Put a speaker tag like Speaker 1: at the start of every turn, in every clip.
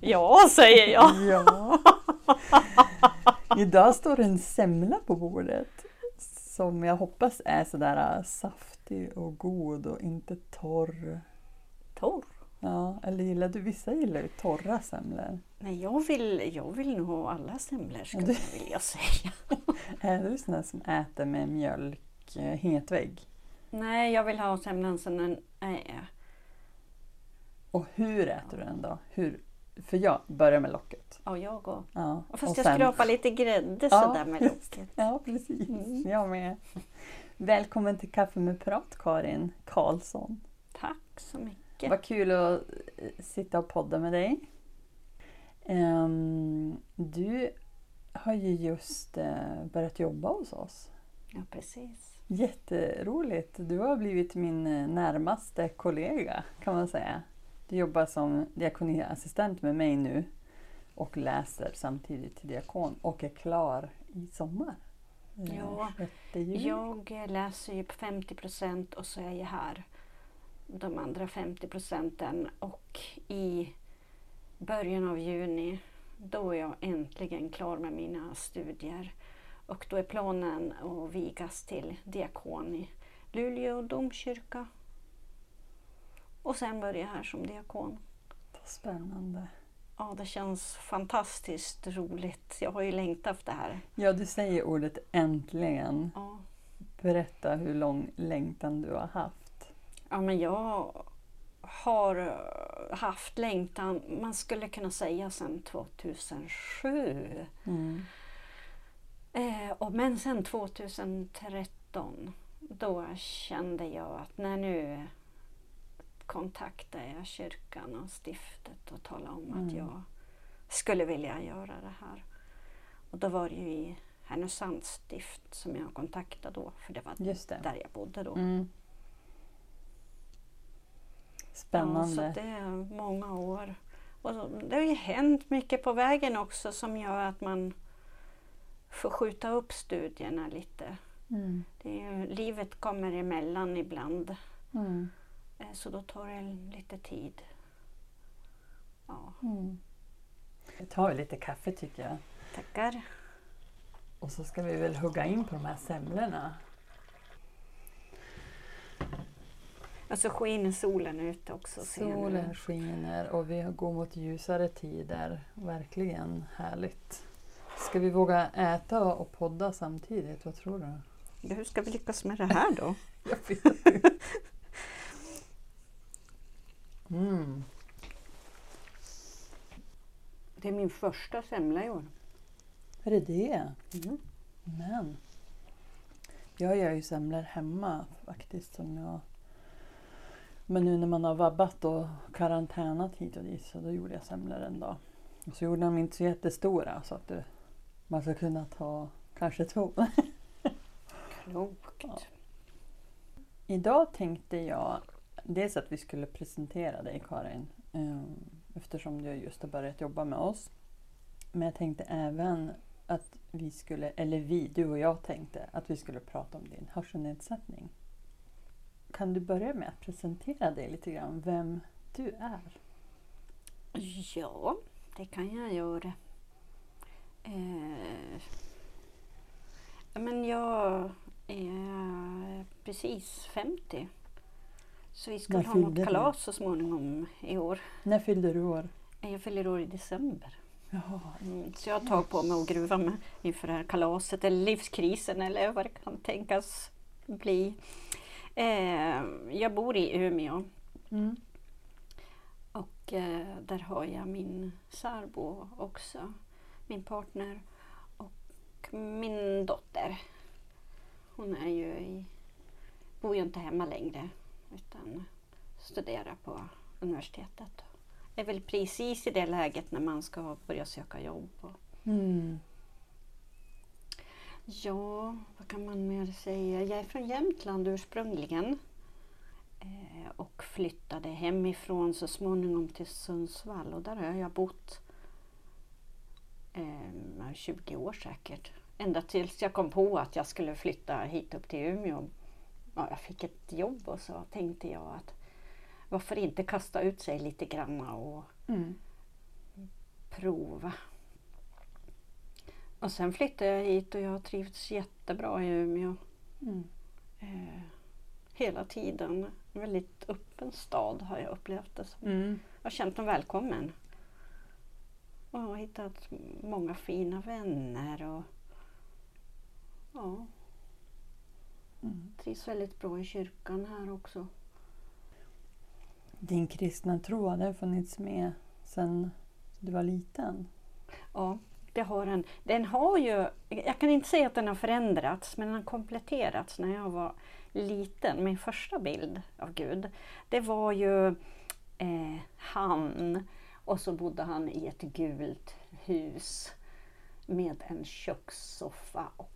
Speaker 1: Ja, säger jag.
Speaker 2: Ja. Idag står en semla på bordet. Som jag hoppas är sådär saftig och god och inte torr.
Speaker 1: Torr?
Speaker 2: Ja, eller gillar du? Vissa gillar ju torra semlor.
Speaker 1: Nej, jag vill, jag vill nog ha alla semlor skulle
Speaker 2: du-
Speaker 1: jag vilja säga.
Speaker 2: Är du sån där som äter med mjölk, eh, hetvägg?
Speaker 1: Nej, jag vill ha semlan som den är.
Speaker 2: Och hur äter du den då? Hur? För jag börjar med locket.
Speaker 1: Ja, jag och.
Speaker 2: Ja,
Speaker 1: Fast
Speaker 2: och
Speaker 1: jag
Speaker 2: sen-
Speaker 1: skrapar lite grädde
Speaker 2: Ja,
Speaker 1: sådär med locket.
Speaker 2: Ja, precis.
Speaker 1: Mm.
Speaker 2: Jag med. Välkommen till Kaffe med prat, Karin Karlsson.
Speaker 1: Tack så mycket.
Speaker 2: Vad kul att eh, sitta och podda med dig. Ehm, du har ju just eh, börjat jobba hos oss.
Speaker 1: Ja, precis.
Speaker 2: Jätteroligt. Du har blivit min eh, närmaste kollega kan man säga. Du jobbar som diakoniassistent med mig nu och läser samtidigt till diakon och är klar i sommar. Eh,
Speaker 1: Ja,
Speaker 2: 6 juli.
Speaker 1: Jag läser ju på 50 procent och så är jag här de andra 50 procenten och i början av juni då är jag äntligen klar med mina studier och då är planen att vigas till diakon i Luleå domkyrka. Och sen börjar jag här som diakon.
Speaker 2: Vad Spännande.
Speaker 1: Ja, det känns fantastiskt roligt. Jag har ju längtat efter det här.
Speaker 2: Ja, du säger ordet äntligen.
Speaker 1: Ja.
Speaker 2: Berätta hur lång längtan du har haft.
Speaker 1: Ja, men jag har haft längtan, man skulle kunna säga sedan 2007.
Speaker 2: Mm.
Speaker 1: Eh, och men sen 2013, då kände jag att när nu kontaktar jag kyrkan och stiftet och talar om att
Speaker 2: Mm.
Speaker 1: jag skulle vilja göra det här. Och då var det ju i Härnösands stift som jag kontaktade då, för det var
Speaker 2: det.
Speaker 1: där jag bodde då.
Speaker 2: Mm.
Speaker 1: Ja, så
Speaker 2: Spännande.
Speaker 1: det är många år. Och det har ju hänt mycket på vägen också som gör att man får skjuta upp studierna lite.
Speaker 2: Mm.
Speaker 1: Det är ju, livet kommer emellan ibland
Speaker 2: Mm.
Speaker 1: Eh, så då tar det lite tid. Ja,
Speaker 2: Mm. Vi tar lite kaffe tycker jag.
Speaker 1: tackar.
Speaker 2: Och så ska vi väl hugga in på de här semlorna.
Speaker 1: Och så skiner solen ute också.
Speaker 2: Solen skiner och vi går mot ljusare tider. Verkligen härligt. Ska vi våga äta och podda samtidigt? Vad tror du?
Speaker 1: Ja, Hur ska vi lyckas med det här då?
Speaker 2: Jag vet inte. Mm.
Speaker 1: Det är min första semla i år.
Speaker 2: Är det det?
Speaker 1: Mm.
Speaker 2: Men. Jag gör ju semlor hemma faktiskt. Som jag... Men nu när man har vabbat och karantänat hit och dit så då gjorde jag semlor en dag. Och så gjorde de inte så jättestora så att det, man ska kunna ta kanske två.
Speaker 1: Klokt.
Speaker 2: Ja. Idag tänkte jag dels att vi skulle presentera dig Karin ehm, eftersom du just har börjat jobba med oss. Men jag tänkte även att vi skulle, eller vi, du och jag tänkte att vi skulle prata om din hörselnedsättning. Kan du börja med att presentera dig lite grann, vem du är?
Speaker 1: Ja, det kan jag göra. Eh, men jag är precis 50. Så vi skulle
Speaker 2: När
Speaker 1: ha något
Speaker 2: du?
Speaker 1: kalas så småningom i år.
Speaker 2: När fyllde du år?
Speaker 1: Jag fyller år i december. Mm, så jag har tagit på mig att gruva mig inför det här kalaset eller livskrisen eller vad det kan tänkas bli. Eh, jag bor i Umeå
Speaker 2: mm.
Speaker 1: och eh, där har jag min särbo också. Min partner och min dotter. Hon är ju i, bor ju inte hemma längre utan studerar på universitetet. Är väl precis i det läget när man ska börja söka jobb.
Speaker 2: Mm.
Speaker 1: Ja, vad kan man mer säga? Jag är från Jämtland ursprungligen eh, och flyttade hemifrån så småningom till Sundsvall och där har jag bott eh, 20 år säkert. Ända tills jag kom på att jag skulle flytta hit upp till Umeå. Ja, jag fick ett jobb och så tänkte jag att varför inte kasta ut sig lite grann och
Speaker 2: Mm.
Speaker 1: prova. Och sen flyttade jag hit och jag har trivts jättebra i Umeå.
Speaker 2: Mm.
Speaker 1: Eh, hela tiden. En väldigt öppen stad har jag upplevt det som.
Speaker 2: Mm.
Speaker 1: Jag har känt mig välkommen. Och har hittat många fina vänner. Och, ja. Trivs väldigt bra i kyrkan här också.
Speaker 2: Din kristna tro, har den funnits med sedan du var liten?
Speaker 1: Ja, det har den. Den har ju, jag kan inte säga att den har förändrats, men den har kompletterats när jag var liten. Min första bild av Gud, det var ju eh, han och så bodde han i ett gult hus med en kökssoffa och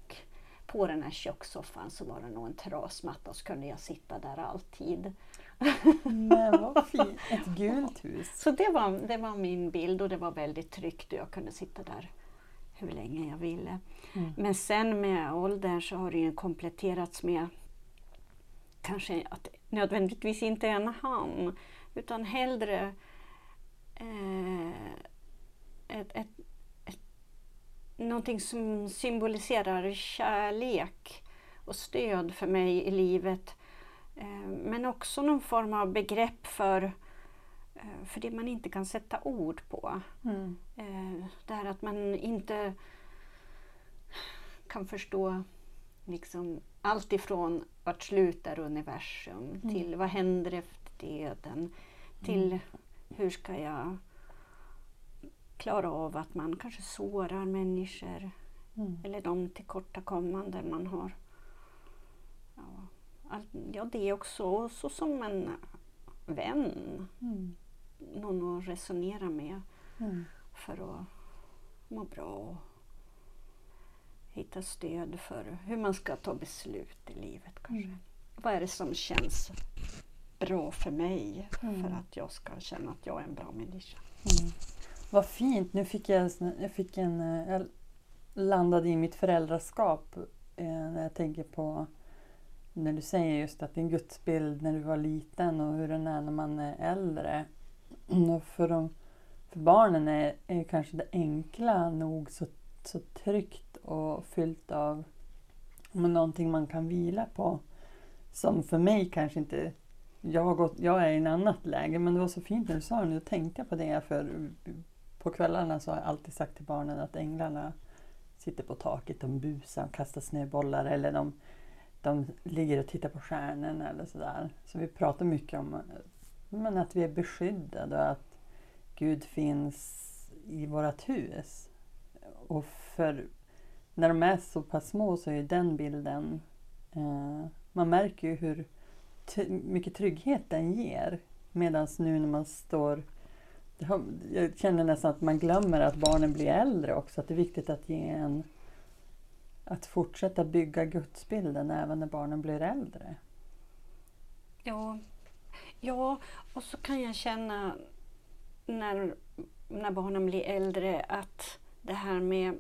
Speaker 1: på den här kökssoffan så var det nog en trasmatta och så kunde jag sitta där alltid.
Speaker 2: Men vad fint! Ett gult hus.
Speaker 1: Så det var, det var min bild och det var väldigt tryggt och jag kunde sitta där hur länge jag ville.
Speaker 2: Mm.
Speaker 1: Men sen med åldern så har det ju kompletterats med kanske att nödvändigtvis inte en han utan hellre eh, ett, ett, någonting som symboliserar kärlek och stöd för mig i livet. Eh, men också någon form av begrepp för, eh, för det man inte kan sätta ord på.
Speaker 2: Mm.
Speaker 1: Eh, det här att man inte kan förstå liksom allt ifrån vart slutar universum
Speaker 2: Mm.
Speaker 1: till vad händer efter döden till hur ska jag klara av att man kanske sårar människor
Speaker 2: Mm.
Speaker 1: eller de tillkortakommanden man har. Ja, ja det också, och så som en vän,
Speaker 2: Mm.
Speaker 1: någon att resonera med
Speaker 2: Mm.
Speaker 1: för att må bra och hitta stöd för hur man ska ta beslut i livet. kanske.
Speaker 2: Mm.
Speaker 1: Vad är det som känns bra för mig
Speaker 2: Mm.
Speaker 1: för att jag ska känna att jag är en bra människa?
Speaker 2: Mm. Vad fint! Nu fick jag, en jag fick en... Eh, jag landade i mitt föräldraskap eh, när jag tänker på när du säger just att din gudsbild när du var liten och hur den är när man är äldre. Och för, de, för barnen är, är kanske det enkla nog så, så tryggt och fyllt av men någonting man kan vila på. Som för mig kanske inte... Jag, har gått, jag är i ett annat läge men det var så fint när du sa det. Nu tänkte jag på det för på kvällarna så har jag alltid sagt till barnen att änglarna sitter på taket, de busar och kastar snöbollar eller de, de ligger och tittar på stjärnorna eller sådär. Så vi pratar mycket om men att vi är beskyddade och att Gud finns i vårt hus. Och för när de är så pass små så är den bilden, eh, man märker ju hur mycket trygghet den ger. Medan nu när man står jag känner nästan att man glömmer att barnen blir äldre också. Att det är viktigt att ge en att fortsätta bygga gudsbilden även när barnen blir äldre.
Speaker 1: Ja, ja och så kan jag känna när, när barnen blir äldre att det här med,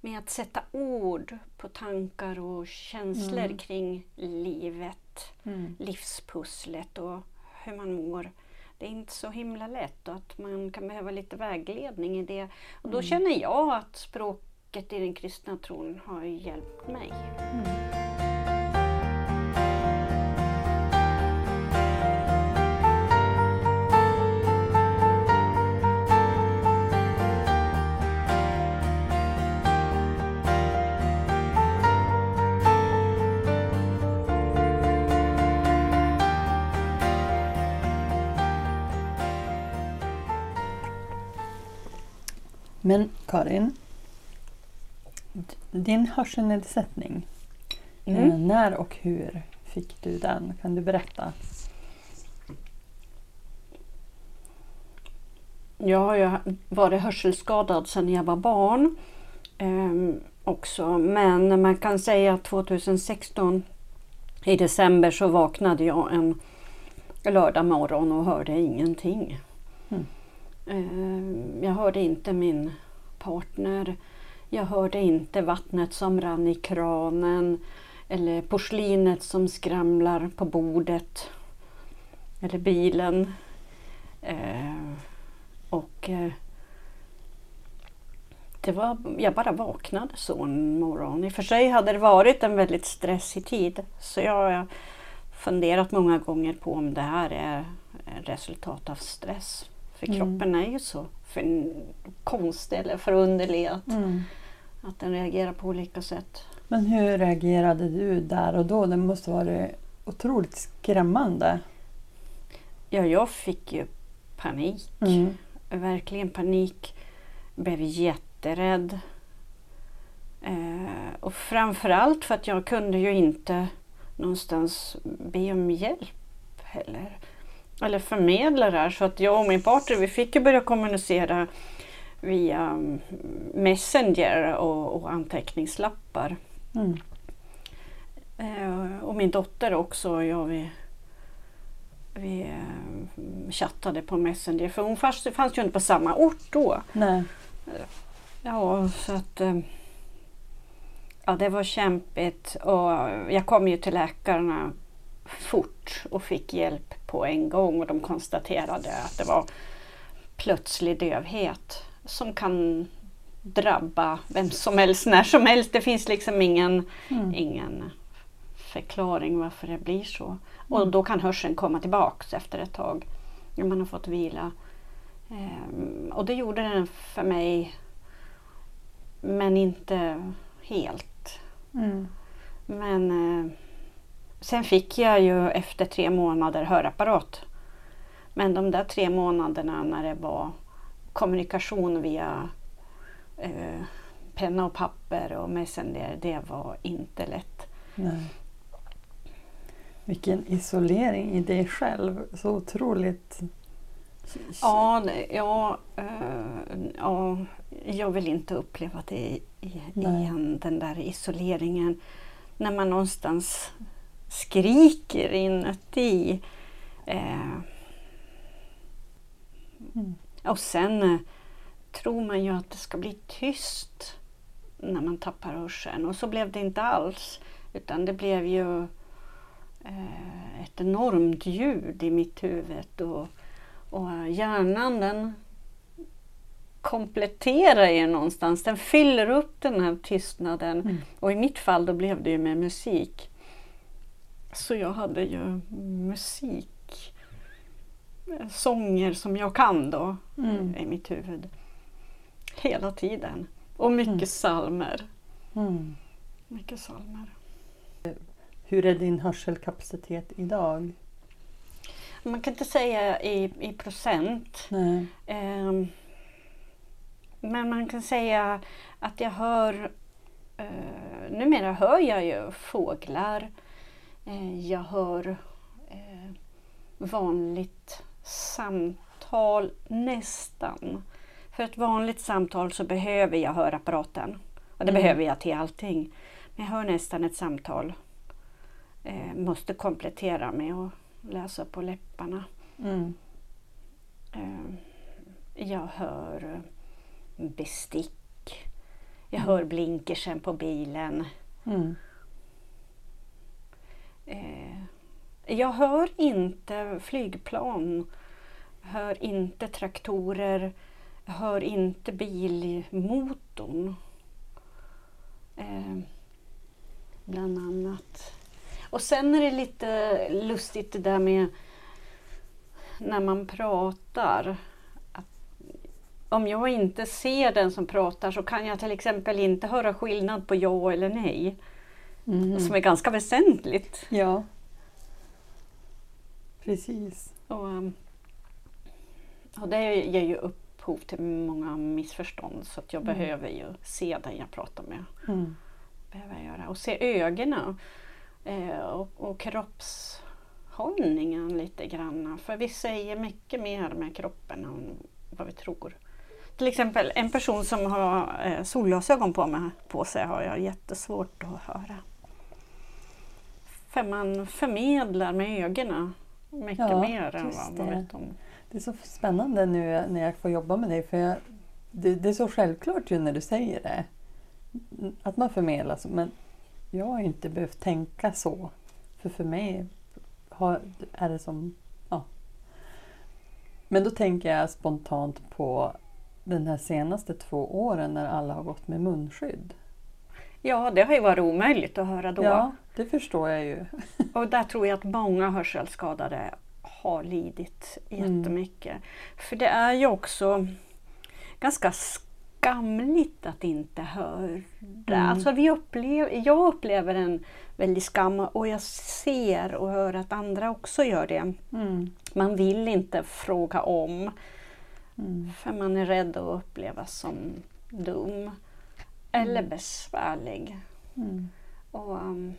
Speaker 1: med att sätta ord på tankar och känslor
Speaker 2: Mm.
Speaker 1: kring livet, livspusslet och hur man mår. Det är inte så himla lätt och att man kan behöva lite vägledning i det. Och då
Speaker 2: Mm.
Speaker 1: känner jag att språket i den kristna tron har hjälpt mig.
Speaker 2: Men Karin, din hörselnedsättning,
Speaker 1: Mm.
Speaker 2: eh, när och hur fick du den? Kan du berätta?
Speaker 1: Jag har varit hörselskadad sedan jag var barn ehm, också. Men man kan säga att 2016 i december så vaknade jag en lördag morgon och hörde ingenting. Ehm, jag hörde inte min partner. Jag hörde inte vattnet som rann i kranen eller porslinet som skramlar på bordet. Eller bilen. Ehm, och eh, det var, jag bara vaknade så en morgon. I och för sig hade det varit en väldigt stressig tid. Så jag har funderat många gånger på om det här är resultat av stress. För
Speaker 2: Mm.
Speaker 1: kroppen är ju så för konstig eller förunderlig att,
Speaker 2: Mm.
Speaker 1: att den reagerar på olika sätt.
Speaker 2: Men hur reagerade du där och då? Det måste vara otroligt skrämmande.
Speaker 1: Ja, jag fick ju panik.
Speaker 2: Mm.
Speaker 1: Verkligen panik. Blev jätterädd. Eh, och framförallt för att jag kunde ju inte någonstans be om hjälp heller. Eller förmedla det här. Så att jag och min partner vi fick ju börja kommunicera via mm, Messenger och, och anteckningslappar.
Speaker 2: Mm.
Speaker 1: Eh, och min dotter också. Ja, vi, vi eh, chattade på Messenger. För hon fanns, fanns ju inte på samma ort då.
Speaker 2: Nej.
Speaker 1: Ja, så att... eh, Ja, det var kämpigt. Och jag kom ju till läkarna fort och fick hjälp på en gång. Och de konstaterade att det var plötslig dövhet som kan drabba vem som helst när som helst. Det finns liksom ingen,
Speaker 2: Mm.
Speaker 1: ingen förklaring varför det blir så. Och
Speaker 2: Mm.
Speaker 1: då kan hörseln komma tillbaks efter ett tag när man har fått vila. Ehm, och det gjorde den för mig, men inte helt.
Speaker 2: Mm.
Speaker 1: Men eh, sen fick jag ju efter tre månader hörapparat. Men de där tre månaderna när det var kommunikation via eh, penna och papper och messenger, det var inte lätt.
Speaker 2: Nej. Vilken isolering i dig själv. Så otroligt...
Speaker 1: Ja, ja, eh, ja, jag vill inte uppleva det i- i-
Speaker 2: Nej.
Speaker 1: igen, den där isoleringen. När man någonstans skriker inuti. Eh,
Speaker 2: Mm.
Speaker 1: och sen eh, tror man ju att det ska bli tyst när man tappar hörseln. Och så blev det inte alls. Utan det blev ju eh, ett enormt ljud i mitt huvud. Och, och hjärnan den kompletterar ju någonstans. Den fyller upp den här tystnaden.
Speaker 2: Mm.
Speaker 1: Och i mitt fall då blev det ju med musik. Så jag hade ju musik. eh, Sånger som jag kan då
Speaker 2: Mm.
Speaker 1: i mitt huvud. Hela tiden. Och mycket
Speaker 2: Mm.
Speaker 1: psalmer.
Speaker 2: Mm.
Speaker 1: Mycket psalmer.
Speaker 2: Hur är din hörselkapacitet idag?
Speaker 1: Man kan inte säga i, i procent. Ehm, men man kan säga att jag hör... Uh, numera hör jag ju fåglar. Eh, jag hör eh, vanligt samtal nästan. För ett vanligt samtal så behöver jag hörapparaten. Och det
Speaker 2: Mm.
Speaker 1: behöver jag till allting. Men jag hör nästan ett samtal. Eh, måste komplettera med att läsa på läpparna.
Speaker 2: Mm.
Speaker 1: Eh, Jag hör eh, bestick. Jag
Speaker 2: Mm.
Speaker 1: hör blinkersen på bilen.
Speaker 2: Mm.
Speaker 1: Eh, Jag hör inte flygplan. Hör inte traktorer. Hör inte bilmotorn. Eh, Bland annat. Och sen är det lite lustigt det där med när man pratar. Om jag inte ser den som pratar så kan jag till exempel inte höra skillnad på ja eller nej.
Speaker 2: Mm.
Speaker 1: Som är ganska väsentligt.
Speaker 2: Ja. Precis.
Speaker 1: Och, och det ger ju upphov till många missförstånd så att jag
Speaker 2: Mm.
Speaker 1: behöver ju se den jag pratar med.
Speaker 2: Mm.
Speaker 1: Behöver jag göra. Och se ögonen eh, och, och kroppshållningen lite grann. För vi säger mycket mer med kroppen än vad vi tror. Till exempel en person som har eh, solglasögon på, med, på sig har jag jättesvårt att höra. För man förmedlar med ögonen mycket
Speaker 2: Ja,
Speaker 1: mer än vad man
Speaker 2: det.
Speaker 1: vet om.
Speaker 2: Det är så spännande nu när jag får jobba med dig. För jag, det, det är så självklart ju när du säger det. Att man förmedlar. så, Men jag har ju inte behövt tänka så. För för mig har, är det som... Ja. Men då tänker jag spontant på den här senaste två åren när alla har gått med munskydd.
Speaker 1: Ja, det har ju varit omöjligt att höra då.
Speaker 2: Ja, det förstår jag ju.
Speaker 1: Och där tror jag att många hörselskadade har lidit
Speaker 2: Mm.
Speaker 1: jättemycket. För det är ju också ganska skamligt att inte höra.
Speaker 2: Mm.
Speaker 1: Alltså vi upplever, jag upplever en väldig skam och jag ser och hör att andra också gör det.
Speaker 2: Mm.
Speaker 1: Man vill inte fråga om
Speaker 2: Mm.
Speaker 1: för man är rädd att upplevas som dum eller
Speaker 2: Mm.
Speaker 1: besvärlig.
Speaker 2: Mm.
Speaker 1: Och, um,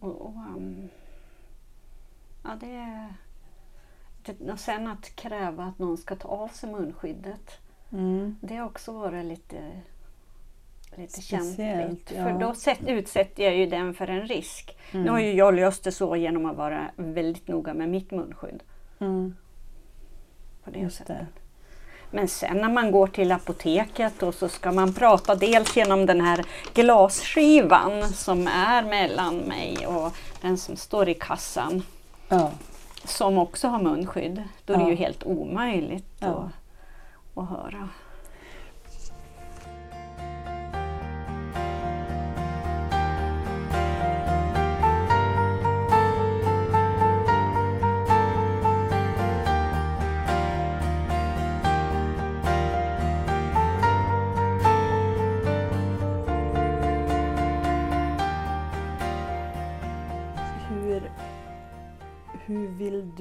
Speaker 1: och, och um, ja, det är... Det, och sen att kräva att någon ska ta av sig munskyddet.
Speaker 2: Mm.
Speaker 1: Det har också varit lite, lite kämpigt.
Speaker 2: ja.
Speaker 1: För då sätt, utsätter jag ju den för en risk.
Speaker 2: Mm.
Speaker 1: Nu har ju jag löst det så genom att vara väldigt noga med mitt munskydd.
Speaker 2: Mm.
Speaker 1: På det
Speaker 2: Just
Speaker 1: sättet.
Speaker 2: det.
Speaker 1: Men sen när man går till apoteket och så ska man prata dels genom den här glasskivan som är mellan mig och den som står i kassan
Speaker 2: Ja.
Speaker 1: som också har munskydd. Då är det
Speaker 2: Ja.
Speaker 1: ju helt omöjligt
Speaker 2: Ja.
Speaker 1: att, att höra.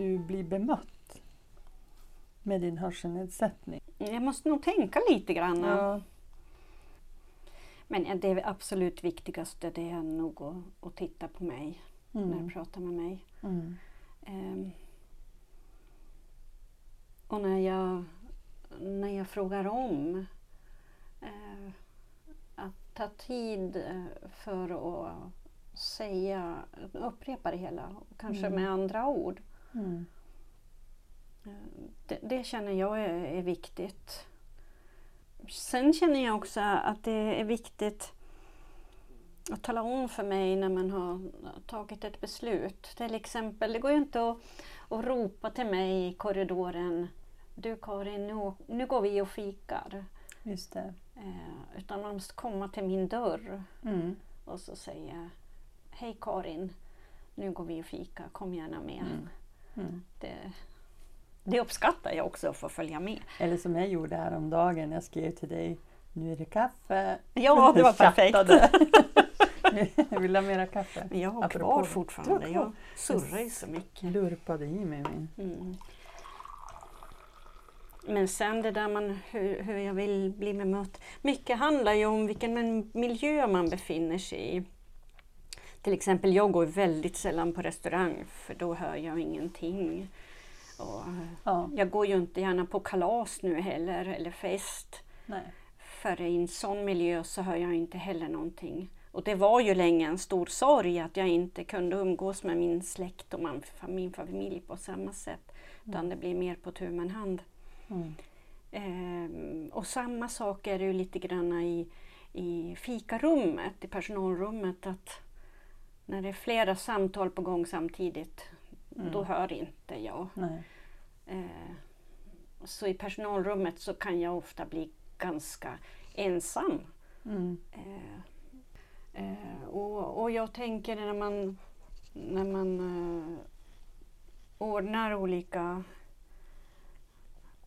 Speaker 2: Du bli bemött med din hörselnedsättning?
Speaker 1: Jag måste nog tänka lite grann.
Speaker 2: Ja.
Speaker 1: Men det absolut viktigaste det är nog att, att titta på mig när
Speaker 2: Mm.
Speaker 1: du pratar med mig.
Speaker 2: Mm.
Speaker 1: Ehm, och när jag, när jag frågar om eh, att ta tid eh, för att säga, upprepa det hela, kanske
Speaker 2: Mm.
Speaker 1: med andra ord.
Speaker 2: Mm.
Speaker 1: Det, det känner jag är, är viktigt. Sen känner jag också att det är viktigt att tala om för mig när man har tagit ett beslut. Till exempel, det går ju inte att, att ropa till mig i korridoren Du Karin, nu, nu går vi och fikar.
Speaker 2: Just det.
Speaker 1: Eh, utan man måste komma till min dörr
Speaker 2: Mm.
Speaker 1: och så säga Hej Karin, nu går vi och fika, kom gärna med.
Speaker 2: Mm. Mm.
Speaker 1: Det, det uppskattar jag också att få följa med.
Speaker 2: Eller som jag gjorde häromdagen, jag skrev till dig Nu är det kaffe.
Speaker 1: Ja, det var perfekt.
Speaker 2: Jag vill ha mera kaffe.
Speaker 1: Jag har
Speaker 2: Apropå
Speaker 1: kvar fortfarande. Jag surrar ju så mycket.
Speaker 2: Lurpade i mig min.
Speaker 1: Mm. Men sen det där man, hur, hur jag vill bli bemött. Mycket handlar ju om vilken miljö man befinner sig i. Till exempel, jag går väldigt sällan på restaurang för då hör jag ingenting. Och
Speaker 2: Ja,
Speaker 1: jag går ju inte gärna på kalas nu heller, eller fest.
Speaker 2: nej.
Speaker 1: För i en sån miljö så hör jag inte heller någonting. Och det var ju länge en stor sorg att jag inte kunde umgås med min släkt och min familj på samma sätt. Utan det blir mer på tu man hand.
Speaker 2: Mm.
Speaker 1: Ehm, och samma sak är det ju lite grann i, i fikarummet, i personalrummet. Att när det är flera samtal på gång samtidigt,
Speaker 2: Mm.
Speaker 1: då hör inte jag. Eh, så i personalrummet så kan jag ofta bli ganska ensam.
Speaker 2: Mm.
Speaker 1: Eh, eh, och, och jag tänker när man, när man eh, ordnar olika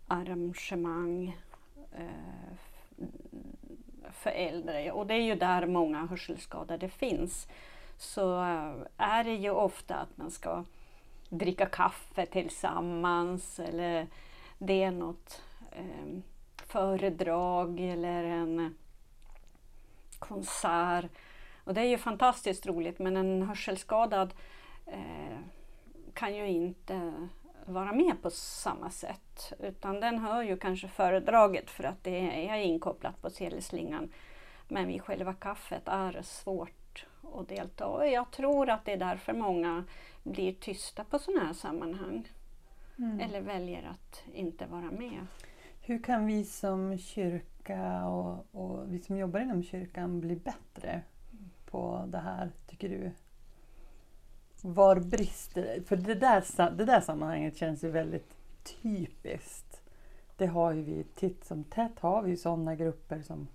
Speaker 1: arrangemang eh, för äldre, och det är ju där många hörselskadade finns, så eh, är det ju ofta att man ska dricka kaffe tillsammans eller det är något eh, föredrag eller en konsert. Och det är ju fantastiskt roligt men en hörselskadad eh, kan ju inte vara med på samma sätt. Utan den hör ju kanske föredraget för att det är inkopplat på sedelslingan Men vid själva kaffet är det svårt att delta. Och jag tror att det är därför många blir tysta på sådana här sammanhang.
Speaker 2: Mm.
Speaker 1: Eller väljer att inte vara med.
Speaker 2: Hur kan vi som kyrka och, och vi som jobbar inom kyrkan bli bättre på det här, tycker du? Var brister det? För det där, det där sammanhanget känns ju väldigt typiskt det har ju vi titt som tätt har vi sådana grupper som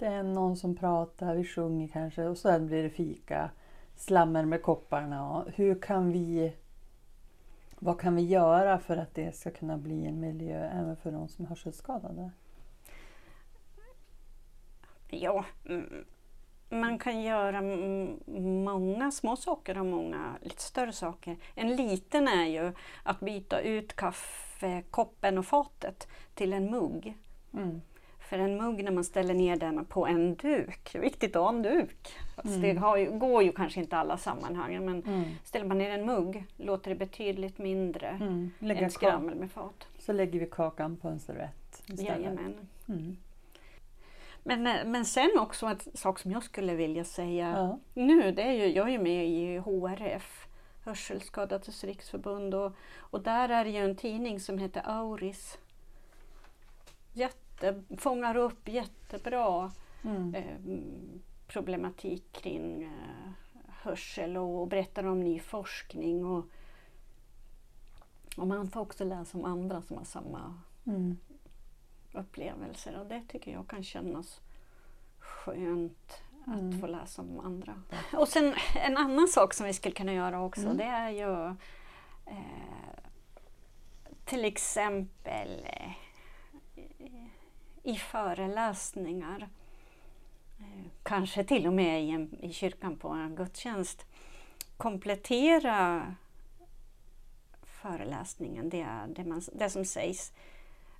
Speaker 2: det är någon som pratar, vi sjunger kanske och sen blir det fika, slammer med kopparna. Och hur kan vi, vad kan vi göra för att det ska kunna bli en miljö även för de som är hörselskadade?
Speaker 1: Ja, mm, man kan göra många små saker och många lite större saker. En liten är ju att byta ut kaffekoppen och fatet till en mugg.
Speaker 2: Mm.
Speaker 1: För en mugg när man ställer ner den på en duk, viktigt att ha en duk.
Speaker 2: Mm.
Speaker 1: Det ju, går ju kanske inte i alla sammanhang men
Speaker 2: Mm.
Speaker 1: ställer man ner en mugg låter det betydligt mindre
Speaker 2: Mm. Lägga
Speaker 1: än skrammel med fat.
Speaker 2: så lägger vi kakan på en servett istället.
Speaker 1: Jajamän.
Speaker 2: Mm.
Speaker 1: Men, eh, men sen också en sak som jag skulle vilja säga
Speaker 2: Ja.
Speaker 1: nu, det är ju, jag är ju med i HRF, Hörselskadades riksförbund och, och där är det ju en tidning som heter Auris. Jätte, fångar upp jättebra
Speaker 2: Mm.
Speaker 1: eh, problematik kring eh, hörsel och, och berättar om ny forskning. Och, och man får också läsa om andra som har samma
Speaker 2: Mm.
Speaker 1: upplevelser och det tycker jag kan kännas skönt att
Speaker 2: Mm.
Speaker 1: få läsa om andra. Och sen en annan sak som vi skulle kunna göra också
Speaker 2: Mm.
Speaker 1: det är ju eh, till exempel eh, i föreläsningar eh, kanske till och med i, en, i kyrkan på en gudstjänst komplettera föreläsningen, det, det, man, det som sägs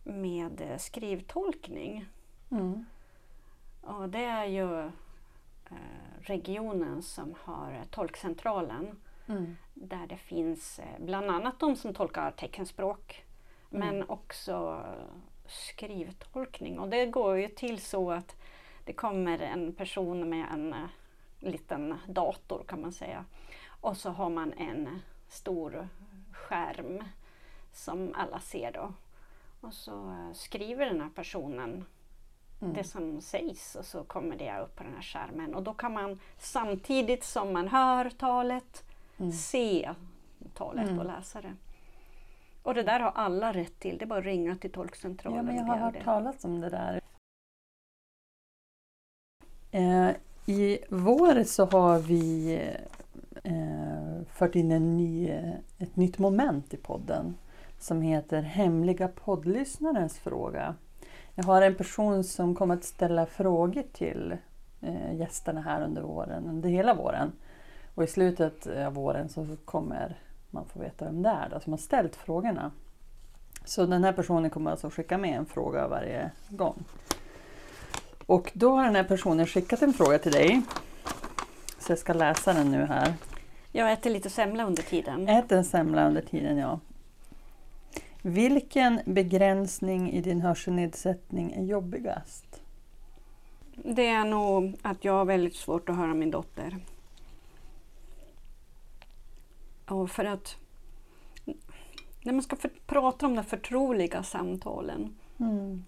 Speaker 1: med eh, skrivtolkning.
Speaker 2: Mm.
Speaker 1: Och det är ju eh, regionen som har tolkcentralen
Speaker 2: Mm.
Speaker 1: där det finns bland annat de som tolkar teckenspråk men
Speaker 2: Mm.
Speaker 1: också skrivtolkning. Och det går ju till så att det kommer en person med en eh, liten dator kan man säga. Och så har man en stor skärm som alla ser då. Och så eh, skriver den här personen
Speaker 2: Mm.
Speaker 1: det som sägs och så kommer det upp på den här skärmen. Och då kan man samtidigt som man hör talet
Speaker 2: Mm.
Speaker 1: se talet
Speaker 2: Mm.
Speaker 1: och läsa det. Och det där har alla rätt till. Det är bara att ringa till tolkcentralen
Speaker 2: Ja, men jag har hört
Speaker 1: det.
Speaker 2: talas om det där. Eh, I vår så har vi eh, fört in en ny, ett nytt moment i podden som heter Hemliga poddlyssnarens fråga. Jag har en person som kommer att ställa frågor till eh, gästerna här under våren, under hela våren. Och i slutet av våren så kommer man få veta vem det är då, som har ställt frågorna. Så den här personen kommer alltså skicka med en fråga varje gång. Och då har den här personen skickat en fråga till dig. Så jag ska läsa den nu här.
Speaker 1: Jag äter lite semla under tiden.
Speaker 2: Ät en semla under tiden, ja. Vilken begränsning i din hörselnedsättning är jobbigast?
Speaker 1: Det är nog att jag har väldigt svårt att höra min dotter. Och för att när man ska för, prata om de förtroliga samtalen
Speaker 2: Mm.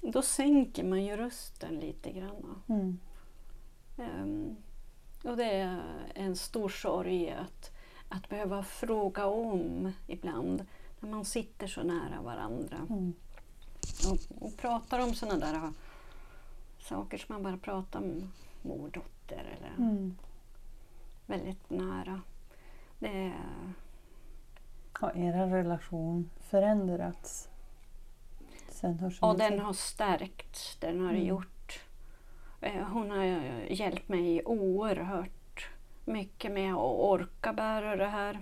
Speaker 1: då sänker man ju rösten lite grann.
Speaker 2: Mm.
Speaker 1: Ehm, och det är en stor sorg att, att behöva fråga om ibland när man sitter så nära varandra
Speaker 2: Mm.
Speaker 1: och, och pratar om sådana där äh, saker som man bara pratar om mor dotter eller
Speaker 2: Mm.
Speaker 1: väldigt nära. Det är,
Speaker 2: Har er relation förändrats sen
Speaker 1: och den har stärkts, den har
Speaker 2: Mm.
Speaker 1: gjort. Eh, Hon har hjälpt mig oerhört mycket med att orka bära det här.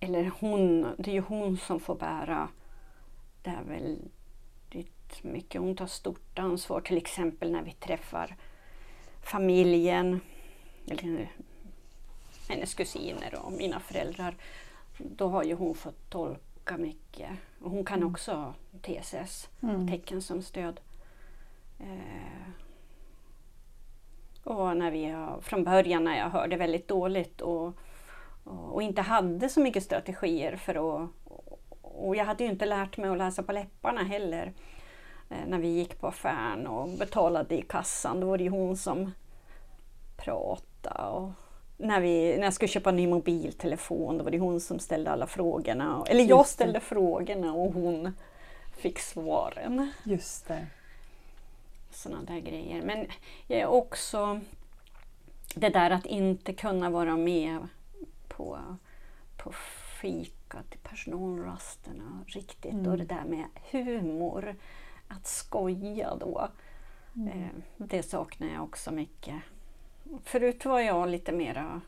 Speaker 1: Eller hon, det är ju hon som får bära det här väldigt mycket. Hon tar stort ansvar till exempel när vi träffar familjen, eller hennes kusiner och mina föräldrar. Då har ju hon fått tolka mycket. Och hon kan
Speaker 2: Mm.
Speaker 1: också TSS,
Speaker 2: Mm.
Speaker 1: tecken som stöd. Eh, och när vi har, från början när jag hörde väldigt dåligt och, och, och inte hade så mycket strategier för att... Och jag hade ju inte lärt mig att läsa på läpparna heller. Eh, när vi gick på affären och betalade i kassan, då var det ju hon som pratade. Och när, vi, när jag skulle köpa en ny mobiltelefon, då var det hon som ställde alla frågorna. Eller jag ställde frågorna och hon fick svaren.
Speaker 2: Just det.
Speaker 1: Sådana där grejer. Men jag är också det där att inte kunna vara med på, på fikat i personalrasterna riktigt
Speaker 2: Mm.
Speaker 1: och det där med humor, att skoja då.
Speaker 2: Mm.
Speaker 1: Eh, det saknar jag också mycket. Förut var jag lite mera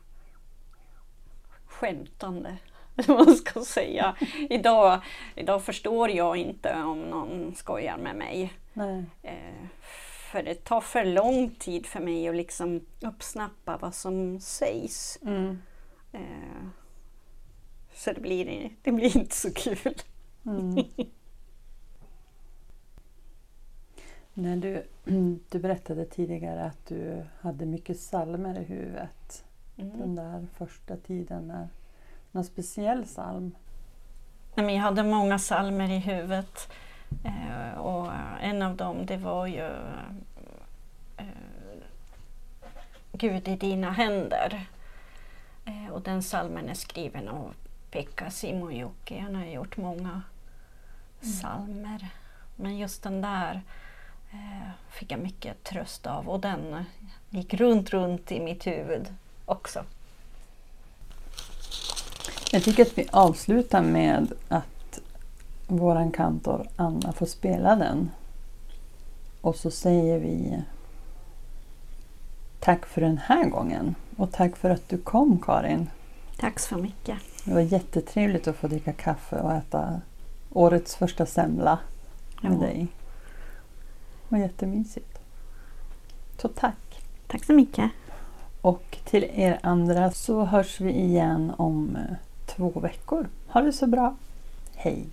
Speaker 1: skämtande, eller vad man ska säga. Idag, idag förstår jag inte om någon skojar med mig.
Speaker 2: Nej.
Speaker 1: Eh, för det tar för lång tid för mig att liksom uppsnappa vad som sägs.
Speaker 2: Mm.
Speaker 1: Eh, så det blir, det blir inte så kul.
Speaker 2: Mm. När du, du berättade tidigare att du hade mycket psalmer i huvudet den
Speaker 1: Mm.
Speaker 2: där första tiden. När, någon speciell psalm?
Speaker 1: Jag hade många psalmer i huvudet. Eh, och en av dem det var ju eh, Gud i dina händer. Eh, och den psalmen är skriven av Pekka Simojoki. Han har gjort många psalmer. Men just den där fick jag mycket tröst av och den eh, gick runt, runt i mitt huvud också.
Speaker 2: Jag tycker att vi avslutar med att våran kantor Anna får spela den. Och så säger vi tack för den här gången. Och tack för att du kom Karin.
Speaker 1: Tack så mycket.
Speaker 2: Det var jättetrevligt att få dricka kaffe och äta årets första semla med
Speaker 1: Ja.
Speaker 2: dig. Var jättemysigt. Så tack!
Speaker 1: Tack så mycket.
Speaker 2: Och till er andra så hörs vi igen om eh, två veckor. Ha det så bra! Hej!